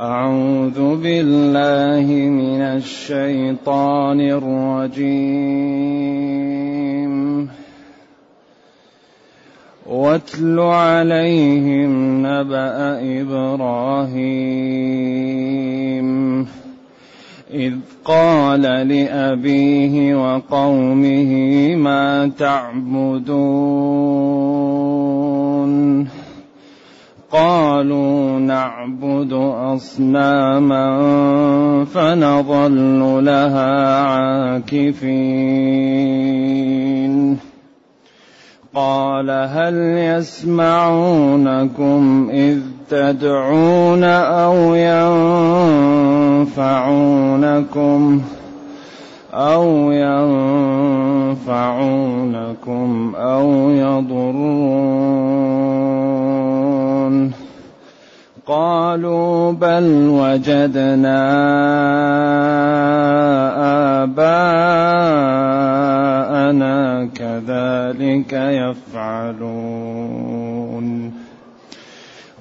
أعوذ بالله من الشيطان الرجيم. واتل عليهم نبأ إبراهيم. إذ قال لأبيه وقومه ما تعبدون. قالوا نعبد أصناما فنظل لها عاكفين. قال هل يسمعونكم إذ تدعون أو ينفعونكم أو ينفعونكم أو يضرون؟ قالوا بل وجدنا آباءنا كذلك يفعلون.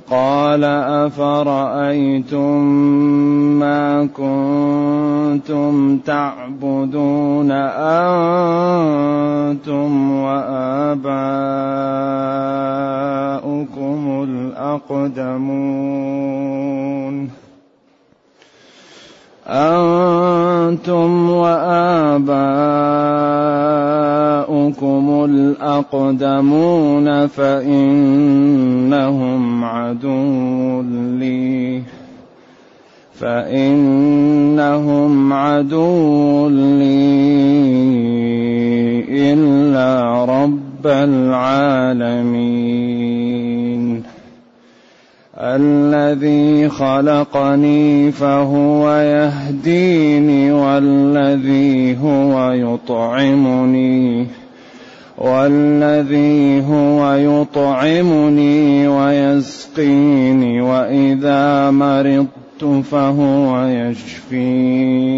قال أفرأيتم ما كنتم تعبدون أنتم وآباؤكم الأقدمون أنتم وآباؤكم الأقدمون فإنهم عدو لي. فإنهم عدو لي إلا رب العالمين. الذي خلقني فهو يهديني والذي هو يطعمني والذي هو يطعمني ويسقيني وإذا مرضت فهو يشفين.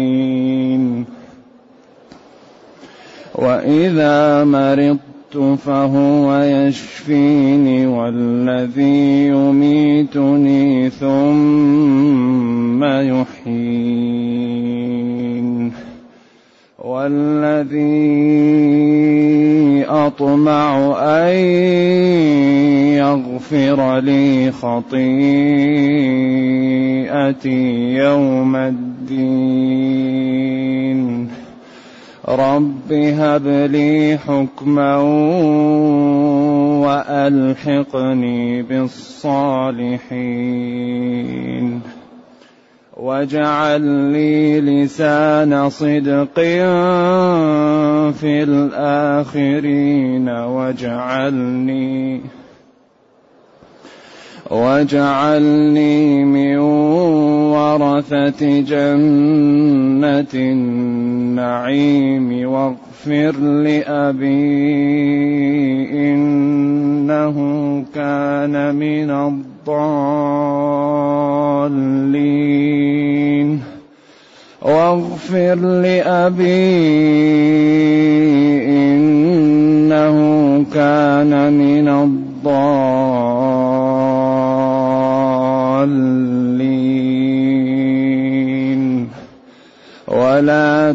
وإذا مرضت فهو يشفيني والذي يميتني ثم يحيين. والذي أطمع أن يغفر لي خطيئتي يوم الدين. رب هب لي حكما وألحقني بالصالحين. واجعل لي لسان صدق في الآخرين واجعلني واجعلني من ورثة جنة النعيم واغفر لأبي إنه كان من الضالين واغفر لأبي إنه كان من الضالين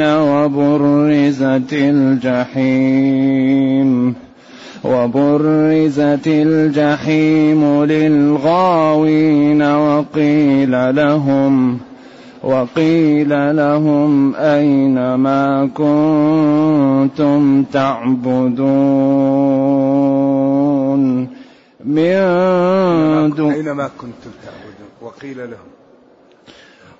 وبرزت الجحيم وبرزت الجحيم للغاوين وقيل لهم وقيل لهم أين ما كنتم تعبدون من دون أينما كنتم تعبدون؟ وقيل لهم.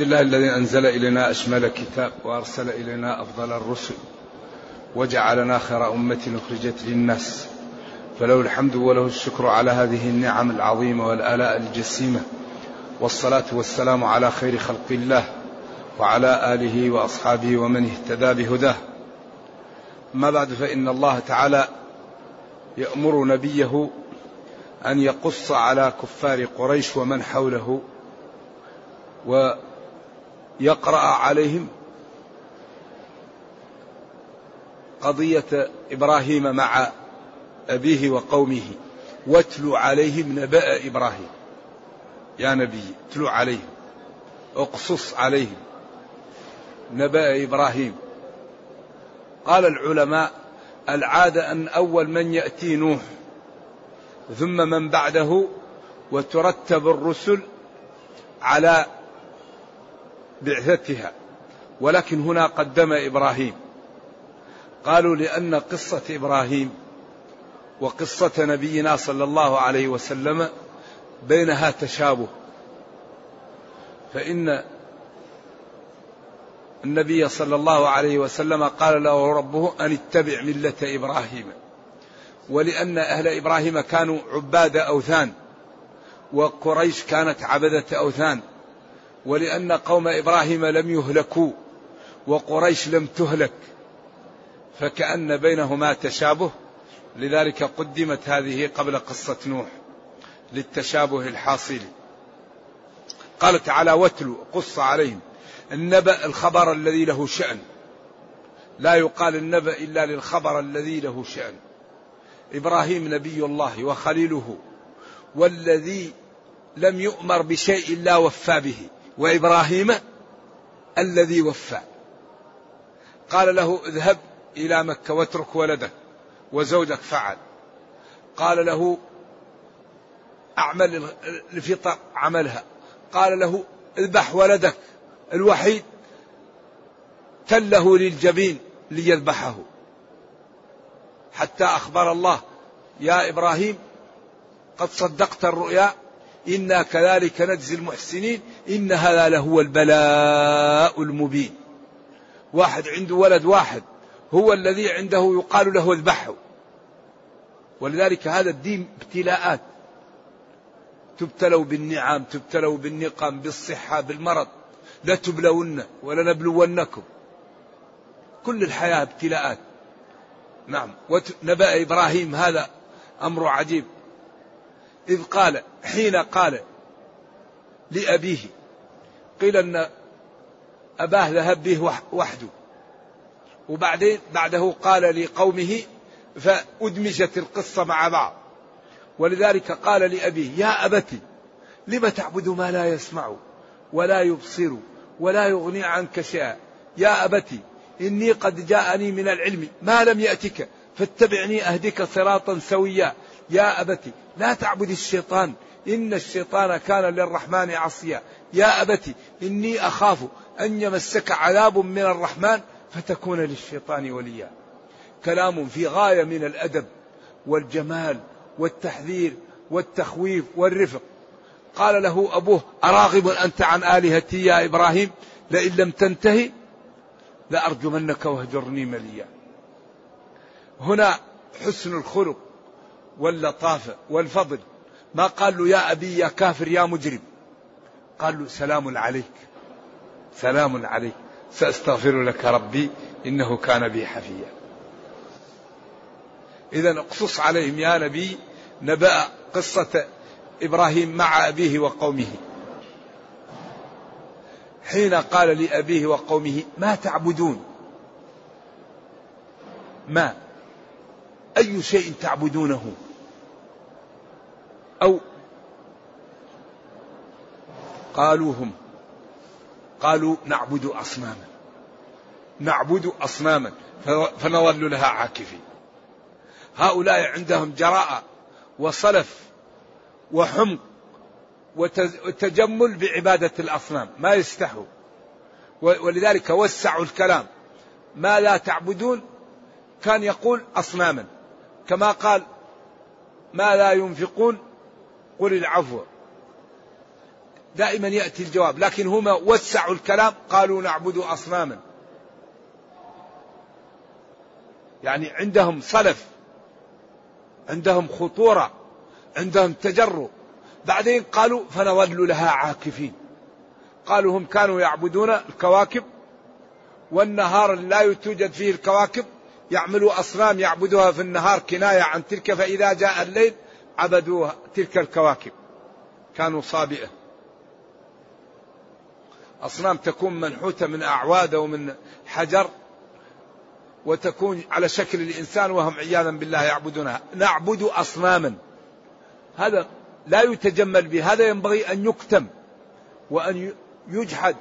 الحمد لله الذي أنزل إلينا أشمل كتاب وأرسل إلينا أفضل الرسل وجعلنا خير أمة أخرجت للناس. فله الحمد وله الشكر على هذه النعم العظيمة والآلاء الجسيمة. والصلاة والسلام على خير خلق الله وعلى آله وأصحابه ومن اهتدى بهداه. ما بعد فإن الله تعالى يأمر نبيه أن يقص على كفار قريش ومن حوله ويقرأ عليهم قضية إبراهيم مع أبيه وقومه. واتلو عليهم نبأ إبراهيم. يا نبي اتلو عليهم. اقصص عليهم. نبأ إبراهيم. قال العلماء العادة أن أول من يأتي نوح ثم من بعده وترتب الرسل على بعثتها ولكن هنا قدم إبراهيم. قالوا لأن قصة إبراهيم وقصة نبينا صلى الله عليه وسلم بينها تشابه. فإن النبي صلى الله عليه وسلم قال له ربه أن اتبع ملة إبراهيم. ولأن أهل إبراهيم كانوا عباد أوثان وقريش كانت عبدة أوثان. ولأن قوم إبراهيم لم يهلكوا وقريش لم تهلك فكأن بينهما تشابه لذلك قدمت هذه قبل قصة نوح للتشابه الحاصل. قال تعالى واتلو قص عليهم النبأ الخبر الذي له شأن. لا يقال النبأ إلا للخبر الذي له شأن. إبراهيم نبي الله وخليله والذي لم يؤمر بشيء إلا وفى به. وإبراهيم الذي وفى. قال له اذهب إلى مكة واترك ولدك وزوجك فعل. قال له أعمل الفطر عملها. قال له اذبح ولدك الوحيد تله للجبين ليذبحه. حتى أخبر الله يا إبراهيم قد صدقت الرؤيا إنا كذلك نجزي المحسنين إن هذا لهو البلاء المبين. واحد عنده ولد واحد هو الذي عنده يقال له اذبحه ولذلك هذا الدين ابتلاءات. تبتلوا بالنعم تبتلوا بالنقم بالصحة بالمرض. لا تبلون ولا نبلونكم. كل الحياة ابتلاءات. نعم. نبأ إبراهيم هذا أمر عجيب. إذ قال حين قال لأبيه قيل أن أباه ذهب به وحده. وبعدين بعده قال لقومه فأدمجت القصة مع بعض. ولذلك قال لأبيه يا أبت لم تعبد ما لا يسمع ولا يبصر ولا يغني عنك شيئا؟ يا أبت إني قد جاءني من العلم ما لم يأتك فاتبعني أهدك صراطا سويا. يا أبت لا تعبد الشيطان إن الشيطان كان للرحمن عصيا. يا أبت إني أخاف أن يمسك عذاب من الرحمن فتكون للشيطان وليا. كلام في غاية من الأدب والجمال والتحذير والتخويف والرفق. قال له أبوه أراغب أنت عن آلهتي يا إبراهيم؟ لئن لم تنتهي لأرجمنك وأهجرني مليا. هنا حسن الخلق واللطافة والفضل. ما قال له يا أبي يا كافر يا مجرم. قال له سلام عليك. سلام عليك. سأستغفر لك ربي إنه كان بي حفيا. إذا اقصص عليهم يا نبي نبأ قصة إبراهيم مع أبيه وقومه. حين قال لأبيه وقومه ما تعبدون؟ ما؟ أي شيء تعبدونه؟ أو قالوا هم قالوا نعبد أصناما. نعبد أصناما فنظل لها عاكفين. هؤلاء عندهم جراءة وصلف وحمق والتجمل بعبادة الأصنام ما يستحوا. ولذلك وسعوا الكلام. ما لا تعبدون؟ كان يقول أصناما. كما قال ما لا ينفقون قل العفو. دائما يأتي الجواب لكن هما وسعوا الكلام قالوا نعبد أصناما. يعني عندهم صلف عندهم خطورة عندهم تجرؤ. بعدين قالوا فنظل لها عاكفين. قالوا هم كانوا يعبدون الكواكب والنهار لا توجد فيه الكواكب. يعملوا أصنام يعبدوها في النهار كناية عن تلك فإذا جاء الليل عبدوها تلك الكواكب. كانوا صابئة. أصنام تكون منحوتة من أعواد ومن حجر وتكون على شكل الإنسان وهم عياذا بالله يعبدونها. نعبد أصناما. هذا لا يتجمل به. هذا ينبغي أن يكتم وأن يجحد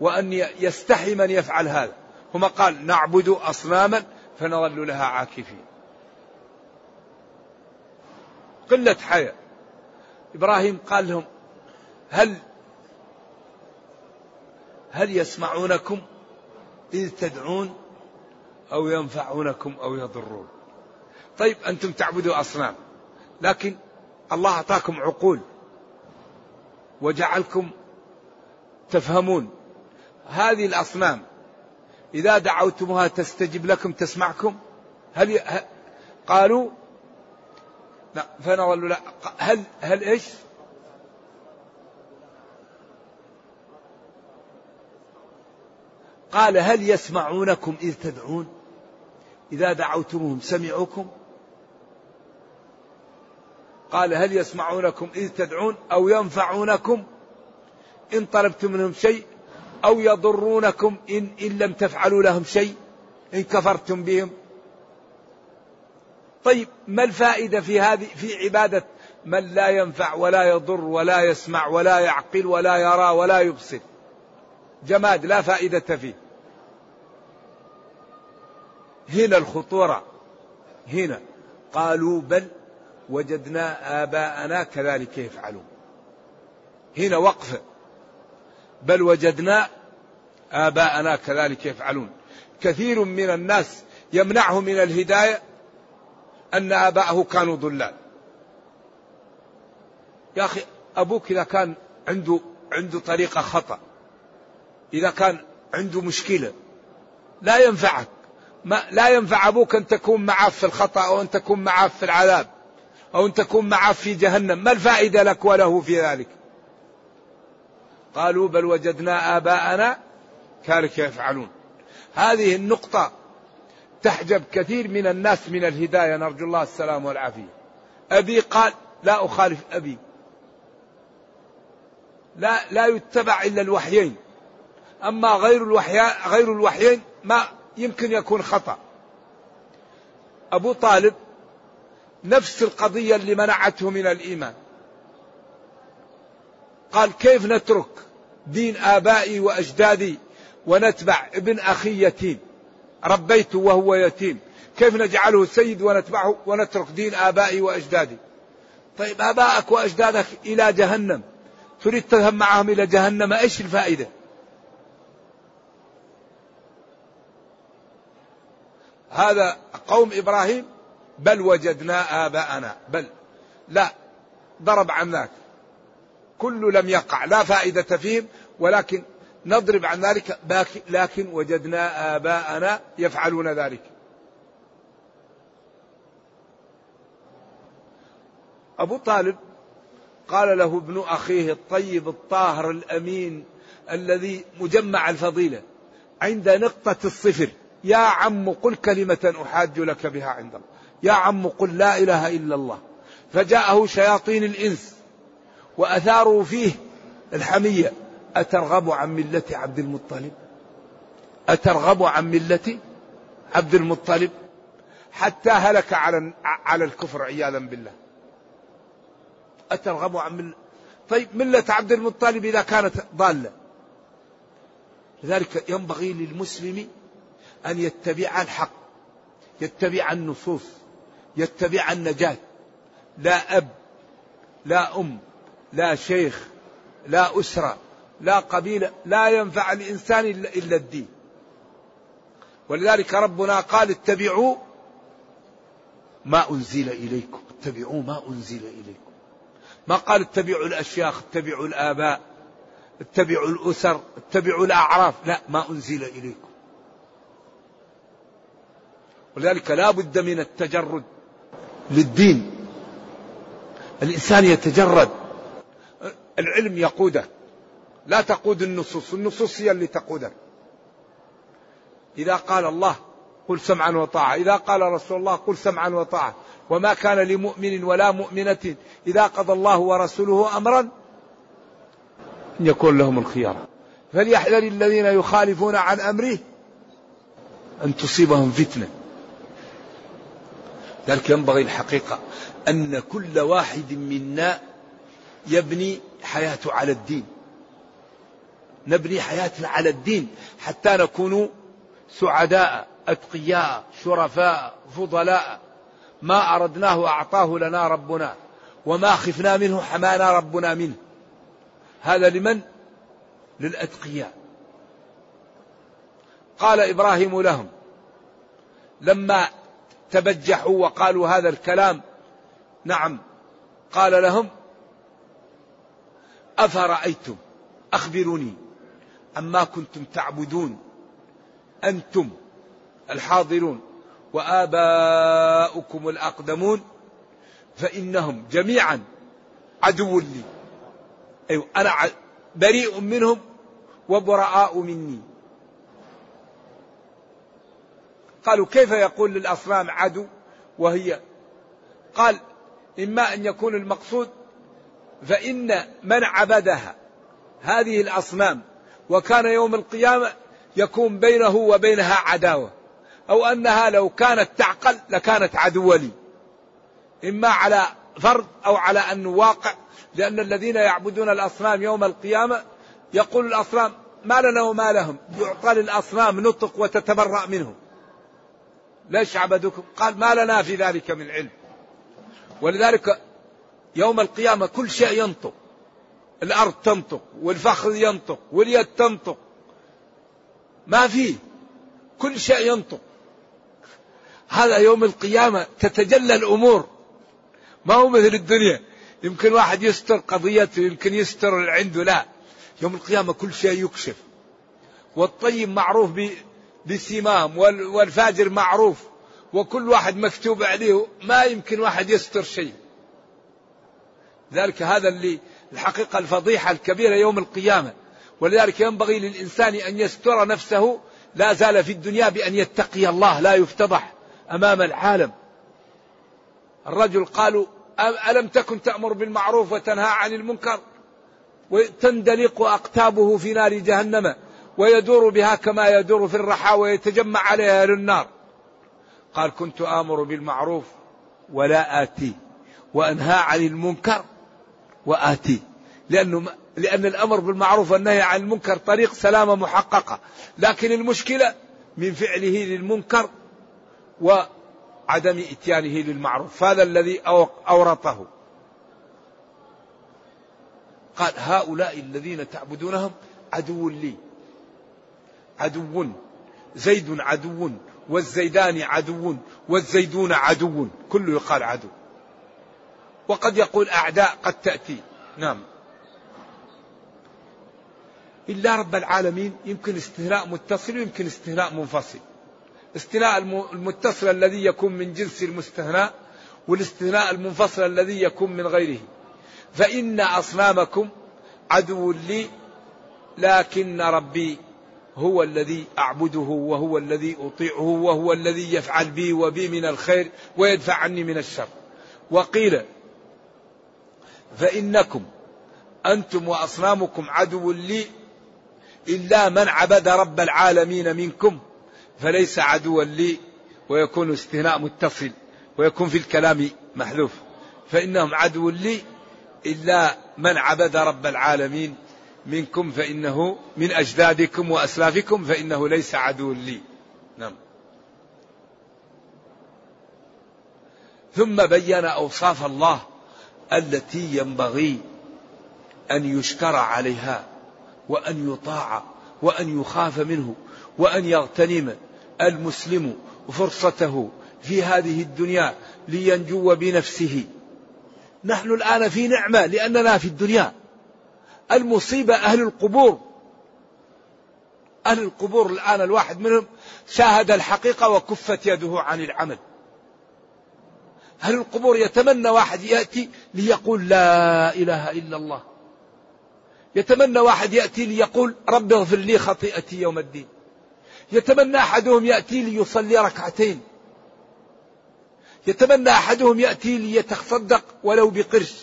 وأن يستحي من يفعل هذا. هما قال نعبد أصناما فنظل لها عاكفين. قلة حياة. إبراهيم قال لهم هل هل يسمعونكم إذ تدعون أو ينفعونكم أو يضرون؟ طيب أنتم تعبدوا أصنام لكن الله أعطاكم عقول وجعلكم تفهمون. هذه الأصنام إذا دعوتموها تستجب لكم تسمعكم؟ هل ي... قالوا لا فنظلوا لا. هل هل إيش؟ قال هل يسمعونكم إذ تدعون؟ إذا دعوتموهم سمعوكم؟ قال هل يسمعونكم إذ تدعون أو ينفعونكم؟ إن طلبتم منهم شيء أو يضرونكم إن, إن لم تفعلوا لهم شيء إن كفرتم بهم. طيب ما الفائدة في هذه في عبادة من لا ينفع ولا يضر ولا يسمع ولا يعقل ولا يرى ولا يبصر؟ جماد لا فائدة فيه. هنا الخطورة. هنا قالوا بل وجدنا آباءنا كذلك يفعلون. هنا وقف. بل وجدنا آباءنا كذلك يفعلون. كثير من الناس يمنعه من الهداية أن آباءه كانوا ضلال. يا أخي أبوك إذا كان عنده عنده طريقة خطأ إذا كان عنده مشكلة لا ينفعك. ما لا ينفع أبوك أن تكون معه في الخطأ أو أن تكون معه في العذاب أو أن تكون معه في جهنم. ما الفائدة لك وله في ذلك؟ قالوا بل وجدنا آباءنا كذلك يفعلون. هذه النقطة تحجب كثير من الناس من الهداية نرجو الله السلام والعافية. أبي قال لا أخالف أبي. لا لا يتبع إلا الوحيين. أما غير الوحي غير الوحيين ما يمكن يكون خطأ. أبو طالب نفس القضية اللي منعته من الإيمان. قال كيف نترك دين آبائي وأجدادي ونتبع ابن أخي يتيم. ربيته وهو يتيم. كيف نجعله سيد ونتبعه ونترك دين آبائي وأجدادي؟ طيب آبائك وأجدادك إلى جهنم. تريد تذهب معهم إلى جهنم إيش الفائدة؟ هذا قوم إبراهيم بل وجدنا آباءنا. بل لا ضرب عن ذاك كل لم يقع لا فائدة فيهم. ولكن نضرب عن ذلك لكن وجدنا آباءنا يفعلون ذلك. أبو طالب قال له ابن أخيه الطيب الطاهر الأمين الذي مجمع الفضيلة عند نقطة الصفر يا عم قل كلمة أحاج لك بها عند الله يا عم قل لا إله إلا الله. فجاءه شياطين الإنس وأثاروا فيه الحمية. أترغب عن ملة عبد المطلب؟ أترغب عن ملة عبد المطلب؟ حتى هلك على على الكفر عياذا بالله. أترغب عن ملة طيب ملة عبد المطلب إذا كانت ضالة. لذلك ينبغي للمسلم أن يتبع الحق يتبع النصوص يتبع النجاة. لا أب لا أم لا شيخ لا أسرة. لا قبيلة لا ينفع الإنسان إلا الدين. ولذلك ربنا قال اتبعوا ما أنزل إليكم اتبعوا ما أنزل إليكم. ما قال اتبعوا الأشياخ اتبعوا الآباء اتبعوا الأسر اتبعوا الأعراف لا ما أنزل إليكم. ولذلك لا بد من التجرد للدين. الإنسان يتجرد. العلم يقوده. لا تقود النصوص النصوص هي اللي تقودك. إذا قال الله قل سمعا وطاعة إذا قال رسول الله قل سمعا وطاعة. وما كان لمؤمن ولا مؤمنة إذا قضى الله ورسوله أمرا أن يكون لهم الخيار. فليحذر الذين يخالفون عن أمره أن تصيبهم فتنة. ذلك ينبغي الحقيقة. أن كل واحد منا يبني حياته على الدين. نبني حياتنا على الدين حتى نكون سعداء أتقياء شرفاء فضلاء. ما أردناه أعطاه لنا ربنا وما خفنا منه حمانا ربنا منه. هذا لمن؟ للأتقياء. قال إبراهيم لهم لما تبجحوا وقالوا هذا الكلام نعم. قال لهم أفرأيتم؟ أخبروني. عما كنتم تعبدون؟ أنتم الحاضرون وآباؤكم الأقدمون فإنهم جميعا عدو لي. أيوة أنا بريء منهم وبرآء مني. قالوا كيف يقول للأصنام عدو؟ وهي قال إما أن يكون المقصود فإن من عبدها. هذه الأصنام وكان يوم القيامة يكون بينه وبينها عداوة. أو أنها لو كانت تعقل لكانت عدوة لي. إما على فرض أو على أنه واقع لأن الذين يعبدون الأصنام يوم القيامة يقول الأصنام ما لنا وما لهم. يعطى للأصنام نطق وتتبرأ منهم. ليش عبدوكم؟ قال ما لنا في ذلك من علم. ولذلك يوم القيامة كل شيء ينطق. الأرض تنطق والفخذ ينطق واليد تنطق. ما فيه كل شيء ينطق. هذا يوم القيامة تتجلى الأمور. ما هو مثل الدنيا. يمكن واحد يستر قضيته يمكن يستر اللي عنده. لا. يوم القيامة كل شيء يكشف. والطيب معروف بسمام والفاجر معروف. وكل واحد مكتوب عليه ما يمكن واحد يستر شيء. ذلك هذا اللي الحقيقة الفضيحة الكبيرة يوم القيامة. ولذلك ينبغي للإنسان أن يستر نفسه. لا زال في الدنيا بأن يتقي الله لا يفتضح أمام العالم. الرجل قالوا ألم تكن تأمر بالمعروف وتنهى عن المنكر؟ وتندلق أقتابه في نار جهنم ويدور بها كما يدور في الرحى ويتجمع عليها للنار قال كنت آمر بالمعروف ولا آتي وأنهى عن المنكر. وآتي. لأنه لأن الأمر بالمعروف والنهي عن المنكر طريق سلامة محققة. لكن المشكلة من فعله للمنكر وعدم إتيانه للمعروف. هذا الذي أورطه. قال هؤلاء الذين تعبدونهم عدو لي. عدو. زيد عدو والزيدان عدو والزيدون عدو. كله يقال عدو. وقد يقول أعداء قد تأتي. نعم. إلا رب العالمين يمكن استثناء متصل ويمكن استثناء منفصل. استثناء المتصل الذي يكون من جنس المستثناء والاستثناء المنفصل الذي يكون من غيره. فإن أصنامكم عدو لي لكن ربي هو الذي أعبده وهو الذي أطيعه وهو الذي يفعل بي وبي من الخير ويدفع عني من الشر. وقيل فإنكم أنتم وأصنامكم عدو لي إلا من عبد رب العالمين منكم فليس عدوا لي ويكون استثناء متصل ويكون في الكلام محذوف فإنهم عدو لي إلا من عبد رب العالمين منكم فإنه من أجدادكم وأسلافكم فإنه ليس عدو لي. نعم. ثم بين أوصاف الله التي ينبغي أن يشكر عليها وأن يطاع وأن يخاف منه وأن يغتنم المسلم فرصته في هذه الدنيا لينجو بنفسه. نحن الآن في نعمة لأننا في الدنيا. المصيبة أهل القبور. أهل القبور الآن الواحد منهم شاهد الحقيقة وكفت يده عن العمل. أهل القبور يتمنى واحد يأتي ليقول لا إله إلا الله؟ يتمنى واحد يأتي ليقول رب اغفر لي خطيئتي يوم الدين. يتمنى أحدهم يأتي ليصلي ركعتين. يتمنى أحدهم يأتي ليتصدق ولو بقرش.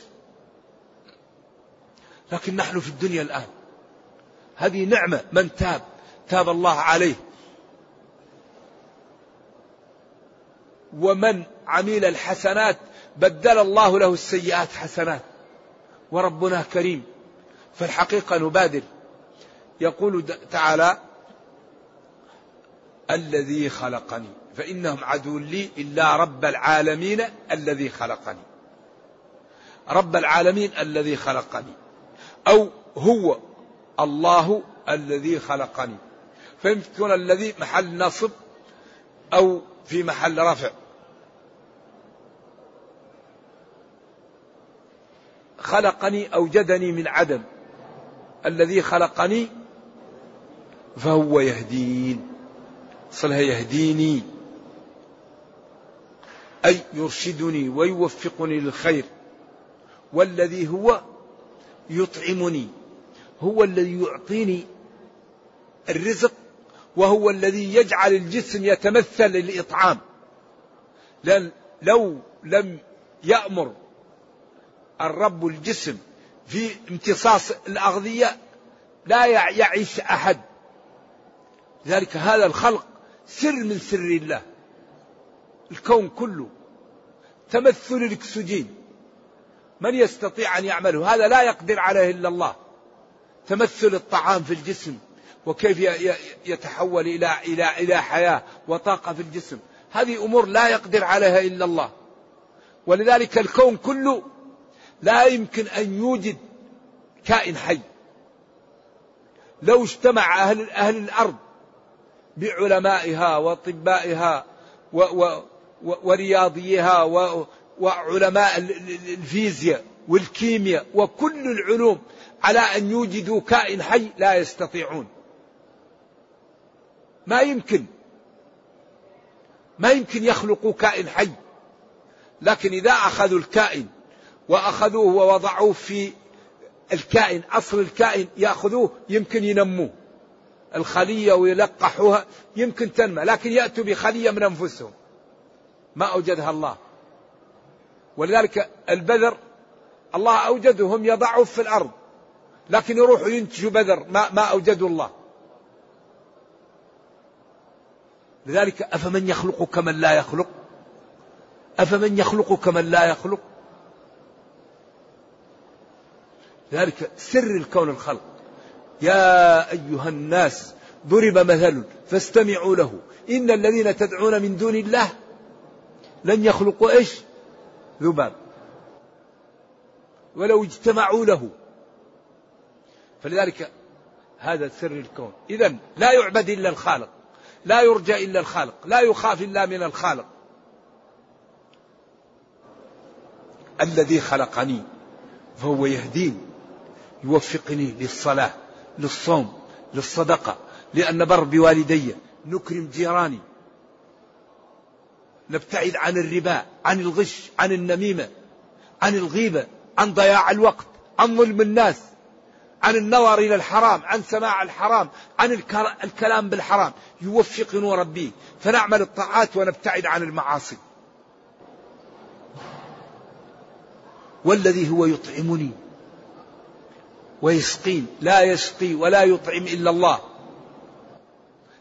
لكن نحن في الدنيا الآن. هذه نعمة من تاب تاب الله عليه. ومن عمل الحسنات بدل الله له السيئات حسنات. وربنا كريم. فالحقيقة نبادر. يقول تعالى الذي خلقني. فإنهم عدو لي إلا رب العالمين الذي خلقني. رب العالمين الذي خلقني. أو هو الله الذي خلقني. فيمكن الذي محل نصب أو في محل رفع. خلقني أوجدني من عدم. الذي خلقني فهو يهدين. صلها يهديني. أي يرشدني ويوفقني للخير. والذي هو يطعمني. هو الذي يعطيني الرزق وهو الذي يجعل الجسم يتمثل الإطعام لأن لو لم يأمر الرب الجسم في امتصاص الأغذية لا يعيش أحد. لذلك هذا الخلق سر من سر الله. الكون كله تمثل الأكسجين. من يستطيع أن يعمله؟ هذا لا يقدر عليه إلا الله. تمثل الطعام في الجسم وكيف يتحول إلى إلى إلى حياة وطاقة في الجسم. هذه أمور لا يقدر عليها إلا الله. ولذلك الكون كله لا يمكن أن يوجد كائن حي. لو اجتمع أهل, أهل الأرض بعلمائها وأطبائها و و ورياضيها وعلماء الفيزياء والكيمياء وكل العلوم على أن يوجدوا كائن حي لا يستطيعون. ما يمكن. ما يمكن يخلقوا كائن حي. لكن إذا أخذوا الكائن وأخذوه ووضعوه في الكائن أصل الكائن يأخذوه يمكن ينموه. الخلية ويلقحوها يمكن تنمى لكن يأتوا بخلية من أنفسهم. ما أوجدها الله. ولذلك البذر الله أوجدهم يضعوا في الأرض لكن يروحوا ينتجوا بذر ما, ما أوجدوا الله. لذلك أفمن يخلق كمن لا يخلق؟ أفمن يخلق كمن لا يخلق؟ ذلك سر الكون الخلق. يا أيها الناس ضرب مثل فاستمعوا له. إن الذين تدعون من دون الله لن يخلقوا إيش؟ ذباب. ولو اجتمعوا له. فلذلك هذا سر الكون. إذا لا يعبد إلا الخالق. لا يرجى إلا الخالق. لا يخاف إلا من الخالق. الذي خلقني فهو يهدين. يوفقني للصلاة للصوم للصدقة لأن بر بوالدي نكرم جيراني. نبتعد عن الربا عن الغش عن النميمة عن الغيبة عن ضياع الوقت عن ظلم الناس عن النظر إلى الحرام عن سماع الحرام عن الكلام بالحرام. يوفقنا ربي. فنعمل الطاعات ونبتعد عن المعاصي. والذي هو يطعمني ويسقين لا يسقي ولا يطعم إلا الله.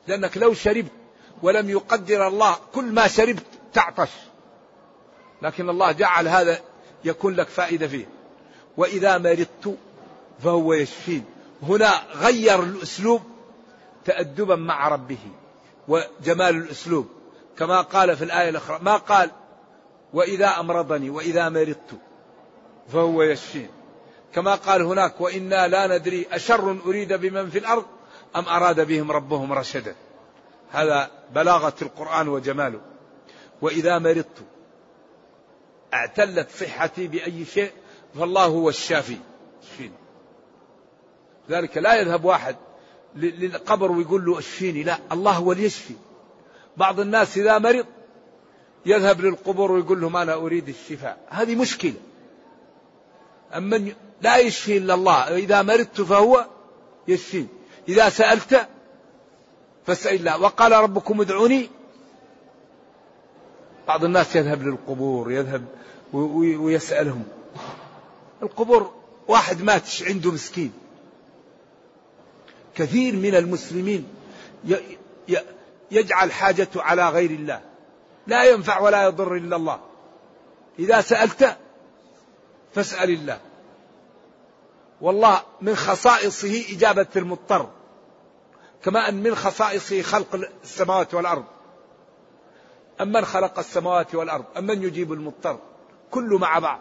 لأنك لو شربت ولم يقدر الله كل ما شربت تعطش. لكن الله جعل هذا يكون لك فائدة فيه. وإذا مرضت فهو يشفين. هنا غير الأسلوب تأدبا مع ربه وجمال الأسلوب. كما قال في الآية الأخرى ما قال وإذا أمرضني وإذا مرضت فهو يشفين. كما قال هناك وإنا لا ندري أشر أريد بمن في الأرض أم أراد بهم ربهم رشدا. هذا بلاغة القرآن وجماله. وإذا مرضت اعتلت صحتي بأي شيء فالله هو الشافي. اشفيني ذلك لا يذهب واحد للقبر ويقول له أشفيني. لا الله هو اللي يشفي. بعض الناس إذا مرض يذهب للقبور ويقول لهم أنا أريد الشفاء. هذه مشكلة. أما لا يشفي إلا الله إذا مرضت فهو يشفي إذا سألت فاسأل الله وقال ربكم ادعوني. بعض الناس يذهب للقبور يذهب ويسألهم. القبور واحد مات عنده مسكين. كثير من المسلمين يجعل حاجته على غير الله. لا ينفع ولا يضر إلا الله. إذا سألت فاسأل الله. والله من خصائصه إجابة المضطر. كما أن من خصائصه خلق السماوات والأرض. أمن خلق السماوات والأرض؟ أمن يجيب المضطر؟ كل مع بعض.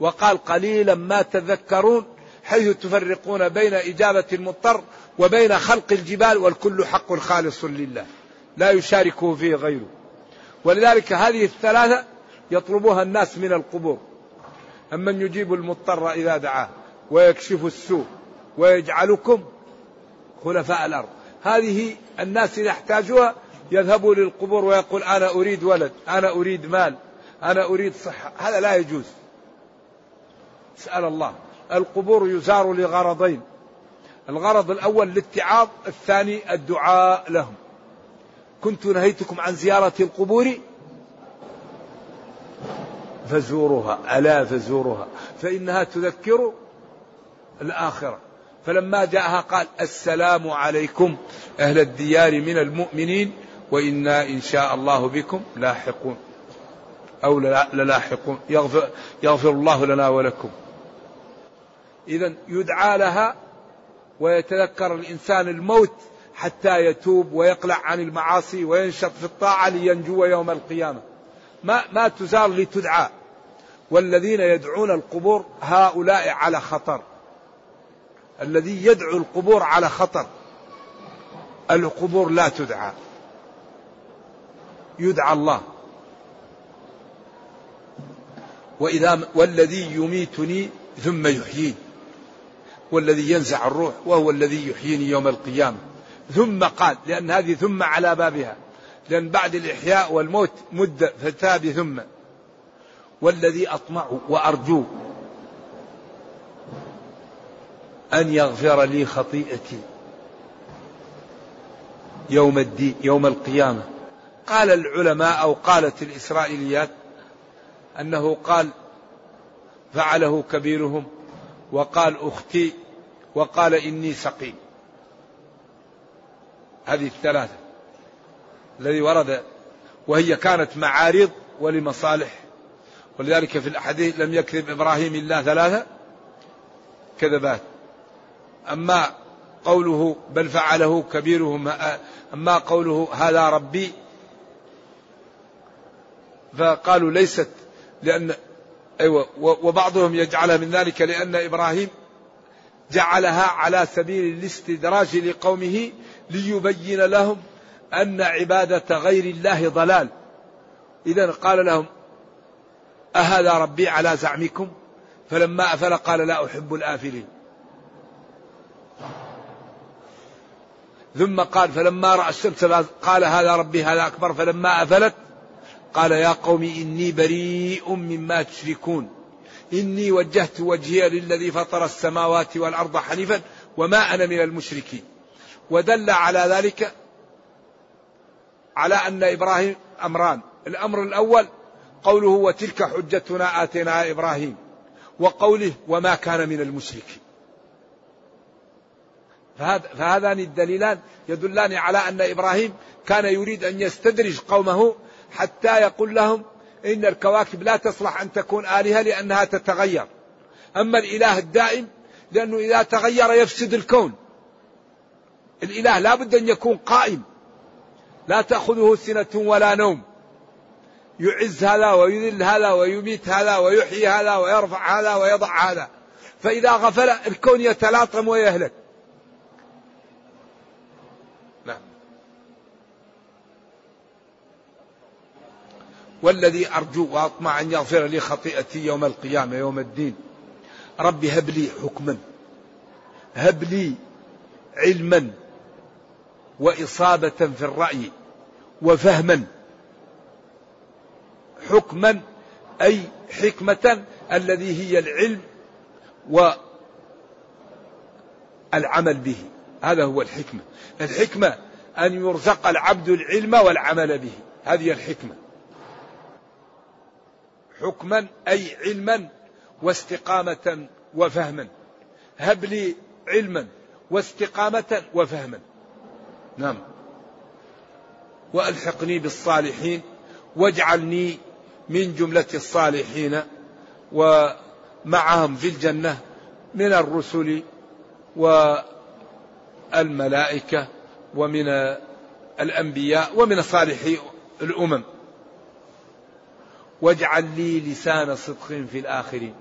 وقال قليلا ما تذكرون حيث تفرقون بين إجابة المضطر وبين خلق الجبال والكل حق خالص لله. لا يشاركه فيه غيره. ولذلك هذه الثلاثة يطلبها الناس من القبور. أمن يجيب المضطر إذا دعاه ويكشف السوء ويجعلكم خلفاء الأرض؟ هذه الناس إذا احتاجوها يذهبوا للقبور ويقول أنا أريد ولد أنا أريد مال أنا أريد صحة. هذا لا يجوز. اسأل الله. القبور يزار لغرضين. الغرض الأول الاتعاظ الثاني الدعاء لهم. كنت نهيتكم عن زيارة القبور فزوروها ألا فزوروها. فإنها تذكر الآخرة. فلما جاءها قال السلام عليكم أهل الديار من المؤمنين وإنا إن شاء الله بكم لاحقون. أو للاحقون. يغفر, يغفر الله لنا ولكم. إذا يدعى لها ويتذكر الإنسان الموت حتى يتوب ويقلع عن المعاصي وينشط في الطاعة لينجو يوم القيامة. ما ما تزار لتدعى. والذين يدعون القبور هؤلاء على خطر. الذي يدعو القبور على خطر. القبور لا تدعى. يدعى الله. وإذا والذي يميتني ثم يحييني والذي ينزع الروح وهو الذي يحييني يوم القيامة. ثم قال لأن هذه ثم على بابها. لأن بعد الإحياء والموت مدة فتاب ثم. والذي أطمع وأرجو أن يغفر لي خطيئتي يوم الدين يوم القيامة. قال العلماء أو قالت الإسرائيليات أنه قال فعله كبيرهم وقال أختي وقال إني سقيم. هذه الثلاثة. الذي ورد وهي كانت معارض ولمصالح. ولذلك في الأحاديث لم يكذب إبراهيم إلا ثلاثة كذبات. أما قوله بل فعله كبيرهم أما قوله هذا ربي فقالوا ليست لأن أيوة وبعضهم يجعلها من ذلك لأن إبراهيم جعلها على سبيل الاستدراج لقومه ليبين لهم أن عبادة غير الله ضلال. إذا قال لهم أهذا ربي على زعمكم؟ فلما أفل قال لا أحب الآفلين. ثم قال فلما رأى الشمس قال هذا ربي هذا أكبر. فلما أفلت قال يا قوم إني بريء مما تشركون. إني وجهت وجهي للذي فطر السماوات والأرض حنيفا وما أنا من المشركين. ودل على ذلك على أن إبراهيم أمران. الأمر الأول قوله وتلك حجتنا آتيناها إبراهيم. وقوله وما كان من المشركين. فهذان الدليلان يدلان على أن إبراهيم كان يريد أن يستدرج قومه حتى يقول لهم إن الكواكب لا تصلح أن تكون آلهة لأنها تتغير. أما الإله الدائم لأنه إذا تغير يفسد الكون. الإله لا بد أن يكون قائم. لا تأخذه سنة ولا نوم. يعز هذا ويذل هذا ويميت هذا ويحيي هذا ويرفع هذا ويضع هذا. فإذا غفل الكون يتلاطم ويهلك. نعم. والذي أرجو وأطمع أن يغفر لي خطيئتي يوم القيامة يوم الدين. ربي هب لي حكما. هب لي علما. وإصابة في الرأي وفهما. حكما أي حكمة الذي هي العلم والعمل به. هذا هو الحكمة. الحكمة أن يرزق العبد العلم والعمل به. هذه الحكمة. حكما أي علما واستقامة وفهما. هب لي علما واستقامة وفهما. نعم. وألحقني بالصالحين واجعلني من جملة الصالحين ومعهم في الجنة من الرسل والملائكة ومن الأنبياء ومن صالحي الأمم. واجعل لي لسان صدق في الآخرين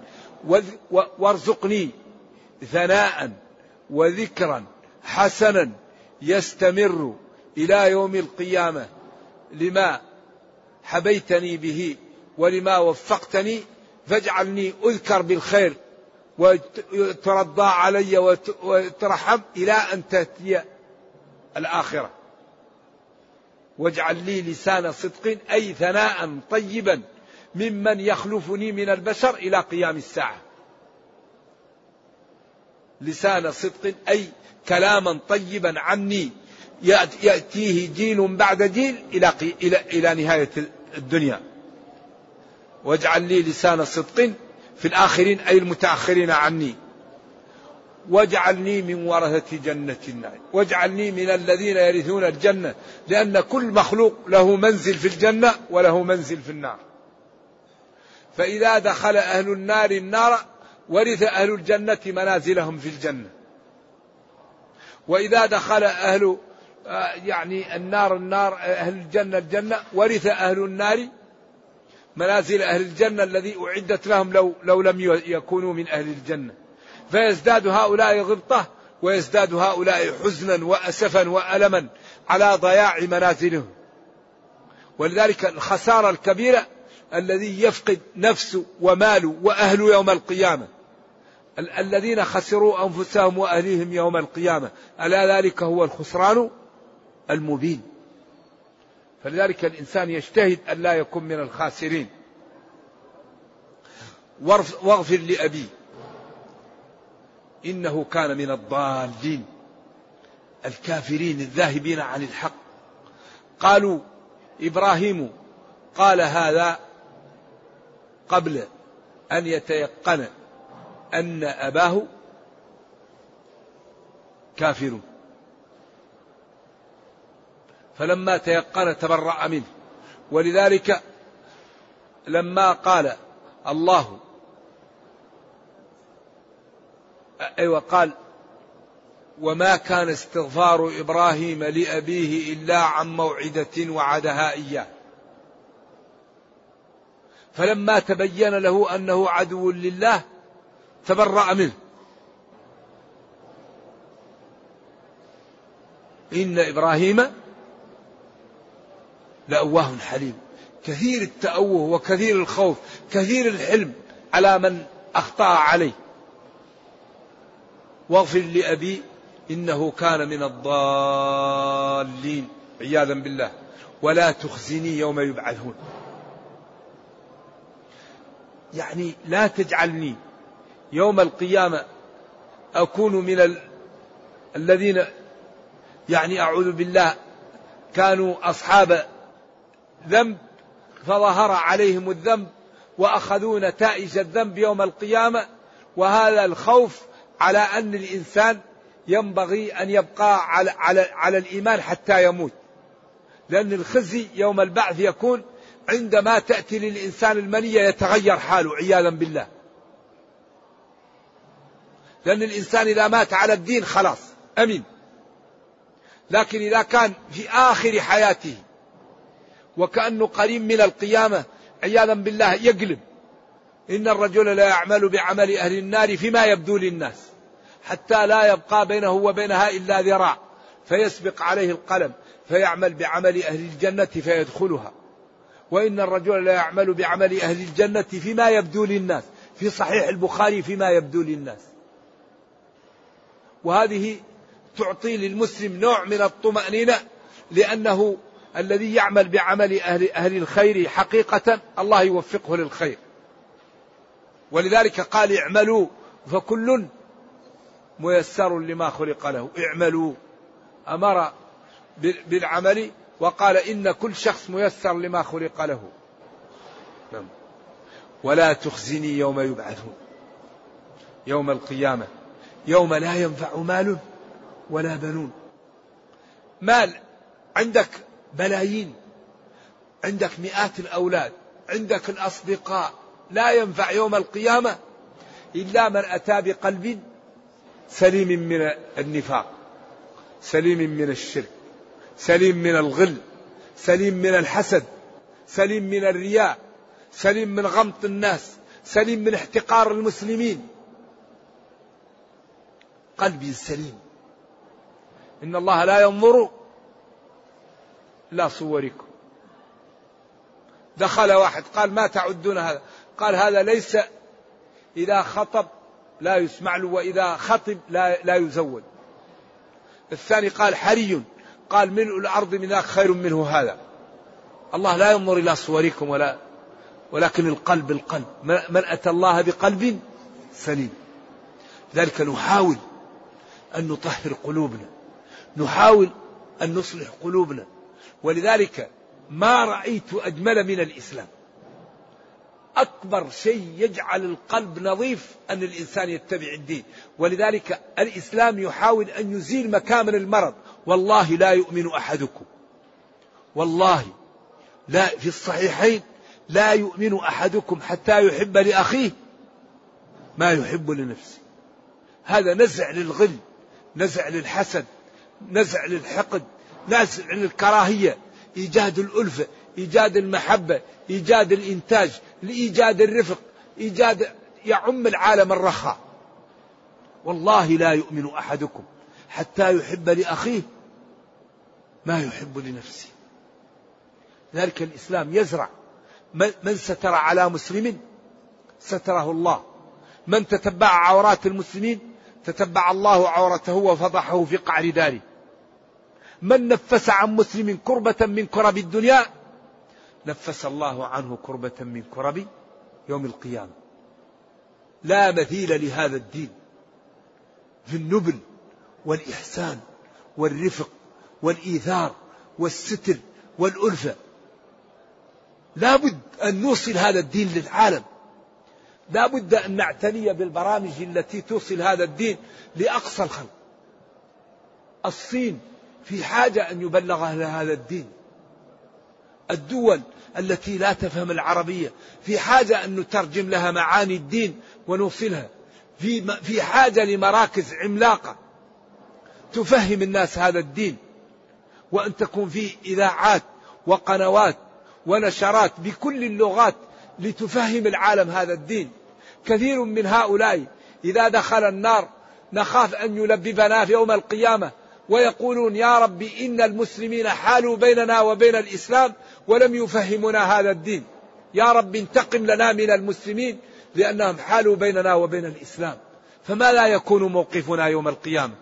وارزقني ثناء وذكرا حسنا يستمر إلى يوم القيامة لما حبيتني به ولما وفقتني فاجعلني أذكر بالخير وترضى علي وترحم إلى أن تأتي الآخرة. واجعل لي لسان صدق أي ثناء طيبا ممن يخلفني من البشر إلى قيام الساعة. لسان صدق أي كلاما طيبا عني. يأتيه جيل بعد جيل إلى, إلى, إلى نهاية الدنيا. واجعل لي لسان صدق في الآخرين أي المتأخرين عني. واجعلني من ورثة جنة النعيم. واجعلني من الذين يرثون الجنة لأن كل مخلوق له منزل في الجنة وله منزل في النار. فإذا دخل أهل النار النار ورث أهل الجنة منازلهم في الجنة. وإذا دخل أهل آه، يعني النار النار أهل الجنة الجنة ورث أهل النار منازل أهل الجنة الذي أعدت لهم لو, لو لم يكونوا من أهل الجنة. فيزداد هؤلاء غبطة ويزداد هؤلاء حزنا وأسفا وألما على ضياع منازلهم. ولذلك الخسارة الكبيرة الذي يفقد نفسه وماله وأهله يوم القيامة. الذين خسروا أنفسهم وأهليهم يوم القيامة. ألا ذلك هو الخسران المبين. فلذلك الإنسان يجتهد أن لا يكون من الخاسرين. واغفر لأبي. إنه كان من الضالين. الكافرين الذاهبين عن الحق. قالوا إبراهيم قال هذا قبل أن يتيقن. أن أباه كافر. فلما تيقن تبرأ منه. ولذلك لما قال الله أيوة قال وما كان استغفار إبراهيم لأبيه إلا عن موعدة وعدها إياه. فلما تبين له أنه عدو لله تبرأ منه. إن إبراهيم لأواه حليم. كثير التأوه وكثير الخوف كثير الحلم على من أخطأ عليه. واغفر لأبي إنه كان من الضالين. عياذا بالله. ولا تخزني يوم يبعثون. يعني لا تجعلني يوم القيامة أكون من ال... الذين يعني أعوذ بالله كانوا أصحاب ذنب فظهر عليهم الذنب وأخذوا نتائج الذنب يوم القيامة وهذا الخوف على أن الإنسان ينبغي أن يبقى على, على, على الإيمان حتى يموت. لأن الخزي يوم البعث يكون عندما تأتي للإنسان المنية يتغير حاله عياذا بالله. لأن الإنسان إذا مات على الدين خلاص أمين. لكن إذا كان في آخر حياته وكأنه قريب من القيامة عياذا بالله يقلب. إن الرجل لا يعمل بعمل أهل النار فيما يبدو للناس حتى لا يبقى بينه وبينها إلا ذراع. فيسبق عليه القلم فيعمل بعمل أهل الجنة فيدخلها. وإن الرجل لا يعمل بعمل أهل الجنة فيما يبدو للناس في صحيح البخاري فيما يبدو للناس. وهذه تعطي للمسلم نوع من الطمأنينة لأنه الذي يعمل بعمل أهل, أهل الخير حقيقة الله يوفقه للخير. ولذلك قال اعملوا فكل ميسر لما خلق له. اعملوا أمر بالعمل وقال إن كل شخص ميسر لما خلق له. نعم. ولا تخزني يوم يبعثون. يوم القيامة. يوم لا ينفع مال ولا بنون. مال عندك بلايين عندك مئات الأولاد عندك الأصدقاء لا ينفع يوم القيامة إلا من أتى بقلب سليم من النفاق سليم من الشرك سليم من الغل سليم من الحسد سليم من الرياء سليم من غمط الناس سليم من احتقار المسلمين. قلبي سليم. إن الله لا ينظر إلى صوركم. دخل واحد قال ما تعدون هذا؟ قال هذا ليس إذا خطب لا يسمع له وإذا خطب لا, لا يزود الثاني قال حري قال ملء الأرض من ذاك خير منه هذا. الله لا ينظر إلى صوركم ولا ولكن القلب القلب. من أتى الله بقلب سليم. ذلك نحاول أن نطهر قلوبنا نحاول أن نصلح قلوبنا. ولذلك ما رأيت أجمل من الإسلام. أكبر شيء يجعل القلب نظيف أن الإنسان يتبع الدين. ولذلك الإسلام يحاول أن يزيل مكامن المرض. والله لا يؤمن أحدكم. والله لا في الصحيحين لا يؤمن أحدكم حتى يحب لأخيه ما يحب لنفسه. هذا نزع للغل. نزع للحسد نزع للحقد نزع للكراهية إيجاد الألفة إيجاد المحبة إيجاد الإنتاج لإيجاد الرفق إيجاد يعم العالم الرخاء. والله لا يؤمن أحدكم حتى يحب لأخيه ما يحب لنفسه. ذلك الإسلام يزرع. من ستر على مسلم ستره الله. من تتبع عورات المسلمين تتبع الله عورته وفضحه في قعر داره. من نفس عن مسلم كربة من كرب الدنيا نفس الله عنه كربة من كرب يوم القيامة. لا مثيل لهذا الدين. في النبل والإحسان والرفق والإيثار والستر والألفة. لا بد أن نوصل هذا الدين للعالم. لا بد أن نعتني بالبرامج التي توصل هذا الدين لأقصى الخلق. الصين في حاجة أن يبلغ أهل هذا الدين. الدول التي لا تفهم العربية في حاجة أن نترجم لها معاني الدين ونوصلها. في في حاجة لمراكز عملاقة تفهم الناس هذا الدين. وأن تكون فيه إذاعات وقنوات ونشرات بكل اللغات لتفهم العالم هذا الدين. كثير من هؤلاء إذا دخل النار نخاف أن يلببنا في يوم القيامة ويقولون يا رب إن المسلمين حالوا بيننا وبين الإسلام ولم يفهمنا هذا الدين. يا رب انتقم لنا من المسلمين لأنهم حالوا بيننا وبين الإسلام. فما لا يكون موقفنا يوم القيامة؟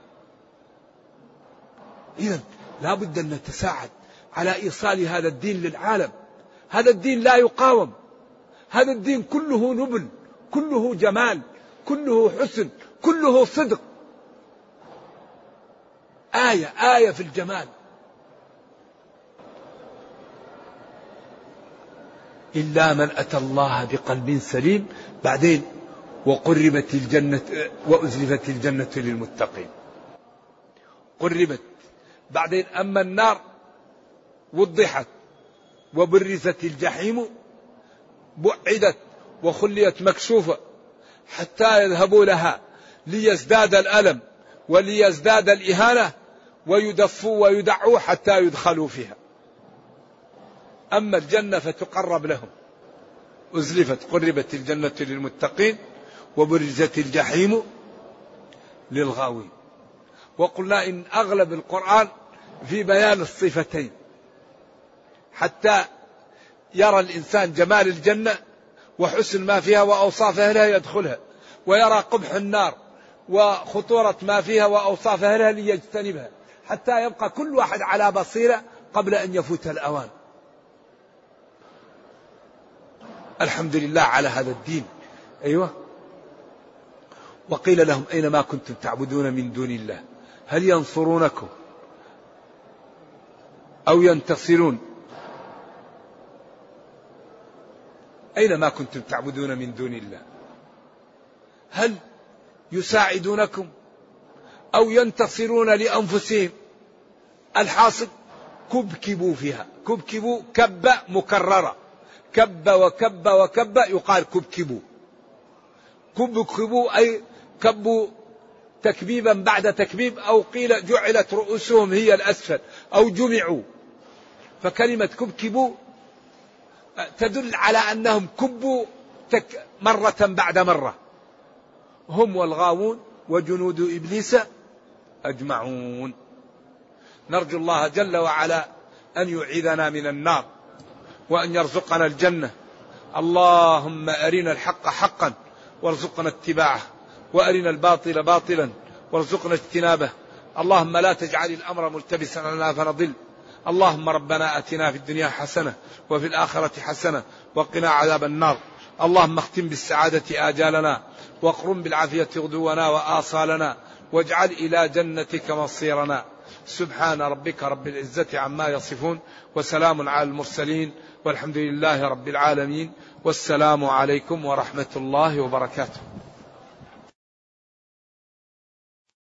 إذا لا بد أن نتساعد على إيصال هذا الدين للعالم. هذا الدين لا يقاوم. هذا الدين كله نبل كله جمال كله حسن كله صدق. آية آية في الجمال. إلا من أتى الله بقلب سليم بعدين وقربت الجنة وأزلفت الجنة للمتقين. قربت. بعدين أما النار وضحت وبرزت الجحيم بعدت وخليت مكشوفة حتى يذهبوا لها ليزداد الألم وليزداد الإهانة ويدفوا ويدعوا حتى يدخلوا فيها. أما الجنة فتقرب لهم. أزلفت قربت الجنة للمتقين وبرزت الجحيم للغاوين. وقلنا إن أغلب القرآن في بيان الصفتين حتى يرى الإنسان جمال الجنة وحسن ما فيها وأوصاف أهلها يدخلها ويرى قبح النار وخطورة ما فيها وأوصاف أهلها ليجتنبها حتى يبقى كل واحد على بصيرة قبل أن يفوت الأوان. الحمد لله على هذا الدين. أيوة. وقيل لهم أين ما كنتم تعبدون من دون الله؟ هل ينصرونكم أو ينتصرون؟ أين ما كنتم تعبدون من دون الله؟ هل يساعدونكم أو ينتصرون لأنفسهم؟ الحاصل كبكبوا فيها. كبكبوا كب مكررة. كب وكب وكب يقال كبكبوا. كبكبوا أي كبوا تكبيبا بعد تكبيب أو قيل جعلت رؤوسهم هي الأسفل أو جمعوا. فكلمة كبكبوا تدل على أنهم كبوا مرة بعد مرة. هم والغاوون وجنود إبليس أجمعون. نرجو الله جل وعلا أن يعيذنا من النار وأن يرزقنا الجنة. اللهم أرنا الحق حقا وارزقنا اتباعه وأرنا الباطل باطلا وارزقنا اجتنابه. اللهم لا تجعل الأمر ملتبسا لنا فنضل. اللهم ربنا أتنا في الدنيا حسنة وفي الآخرة حسنة وقنا عذاب النار. اللهم اختم بالسعادة آجالنا واقرم بالعافية غدونا وآصالنا واجعل إلى جنتك مصيرنا. سبحان ربك رب العزة عما يصفون وسلام على المرسلين والحمد لله رب العالمين. والسلام عليكم ورحمة الله وبركاته.